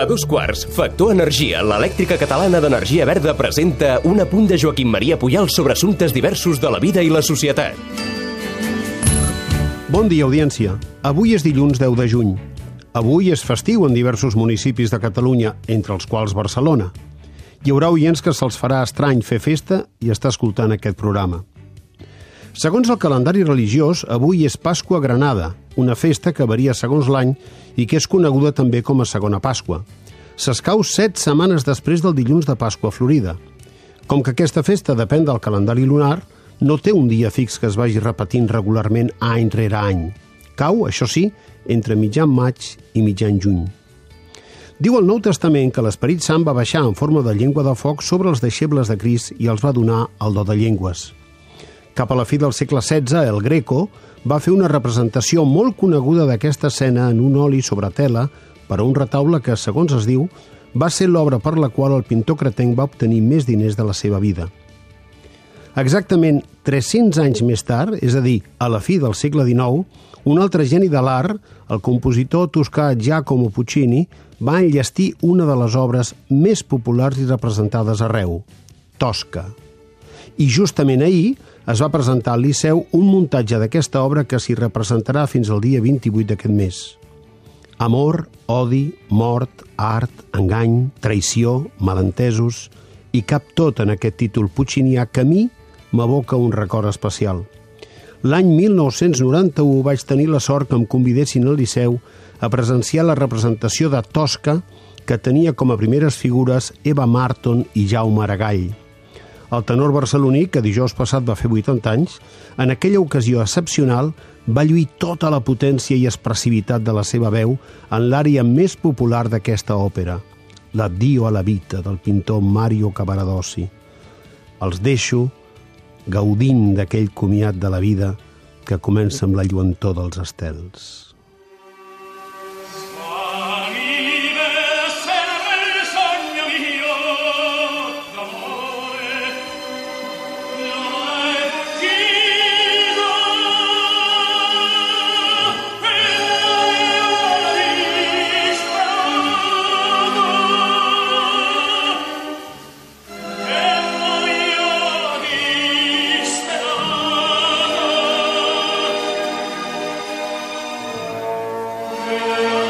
A dos quarts, Factor Energia, l'elèctrica catalana d'energia verda, presenta un apunt de Joaquim Maria Puyal sobre assumptes diversos de la vida i la societat. Bon dia, audiència. Avui és dilluns 10 de juny. Avui és festiu en diversos municipis de Catalunya, entre els quals Barcelona. Hi haurà oients que se'ls farà estrany fer festa i estar escoltant aquest programa. Segons el calendari religiós, avui és Pasqua Granada, una festa que varia segons l'any i que és coneguda també com a Segona Pasqua. S'escau set setmanes després del dilluns de Pasqua Florida. Com que aquesta festa depèn del calendari lunar, no té un dia fix que es vagi repetint regularment any rere any. Cau, això sí, entre mitjan maig i mitjan juny. Diu el Nou Testament que l'Esperit Sant va baixar en forma de llengua de foc sobre els deixebles de Crist i els va donar el do de llengües. Cap a la fi del segle XVI, el Greco va fer una representació molt coneguda d'aquesta escena en un oli sobre tela per a un retaule que, segons es diu, va ser l'obra per la qual el pintor cretenc va obtenir més diners de la seva vida. Exactament 300 anys més tard, és a dir, a la fi del segle XIX, un altre geni de l'art, el compositor toscà Giacomo Puccini, va enllestir una de les obres més populars i representades arreu, Tosca. I justament ahir es va presentar al Liceu un muntatge d'aquesta obra que s'hi representarà fins al dia 28 d'aquest mes. Amor, odi, mort, art, engany, traïció, malentesos i cap tot en aquest títol puccinià que a mi m'aboca un record especial. L'any 1991 vaig tenir la sort que em convidessin al Liceu a presenciar la representació de Tosca que tenia com a primeres figures Eva Marton i Jaume Aragall. El tenor barceloní, que dijous passat va fer 80 anys, en aquella ocasió excepcional va lluir tota la potència i expressivitat de la seva veu en l'àrea més popular d'aquesta òpera, l'Addio a la vita del pintor Mario Cavaradossi. Els deixo gaudint d'aquell comiat de la vida que comença amb la lluentor dels estels. Música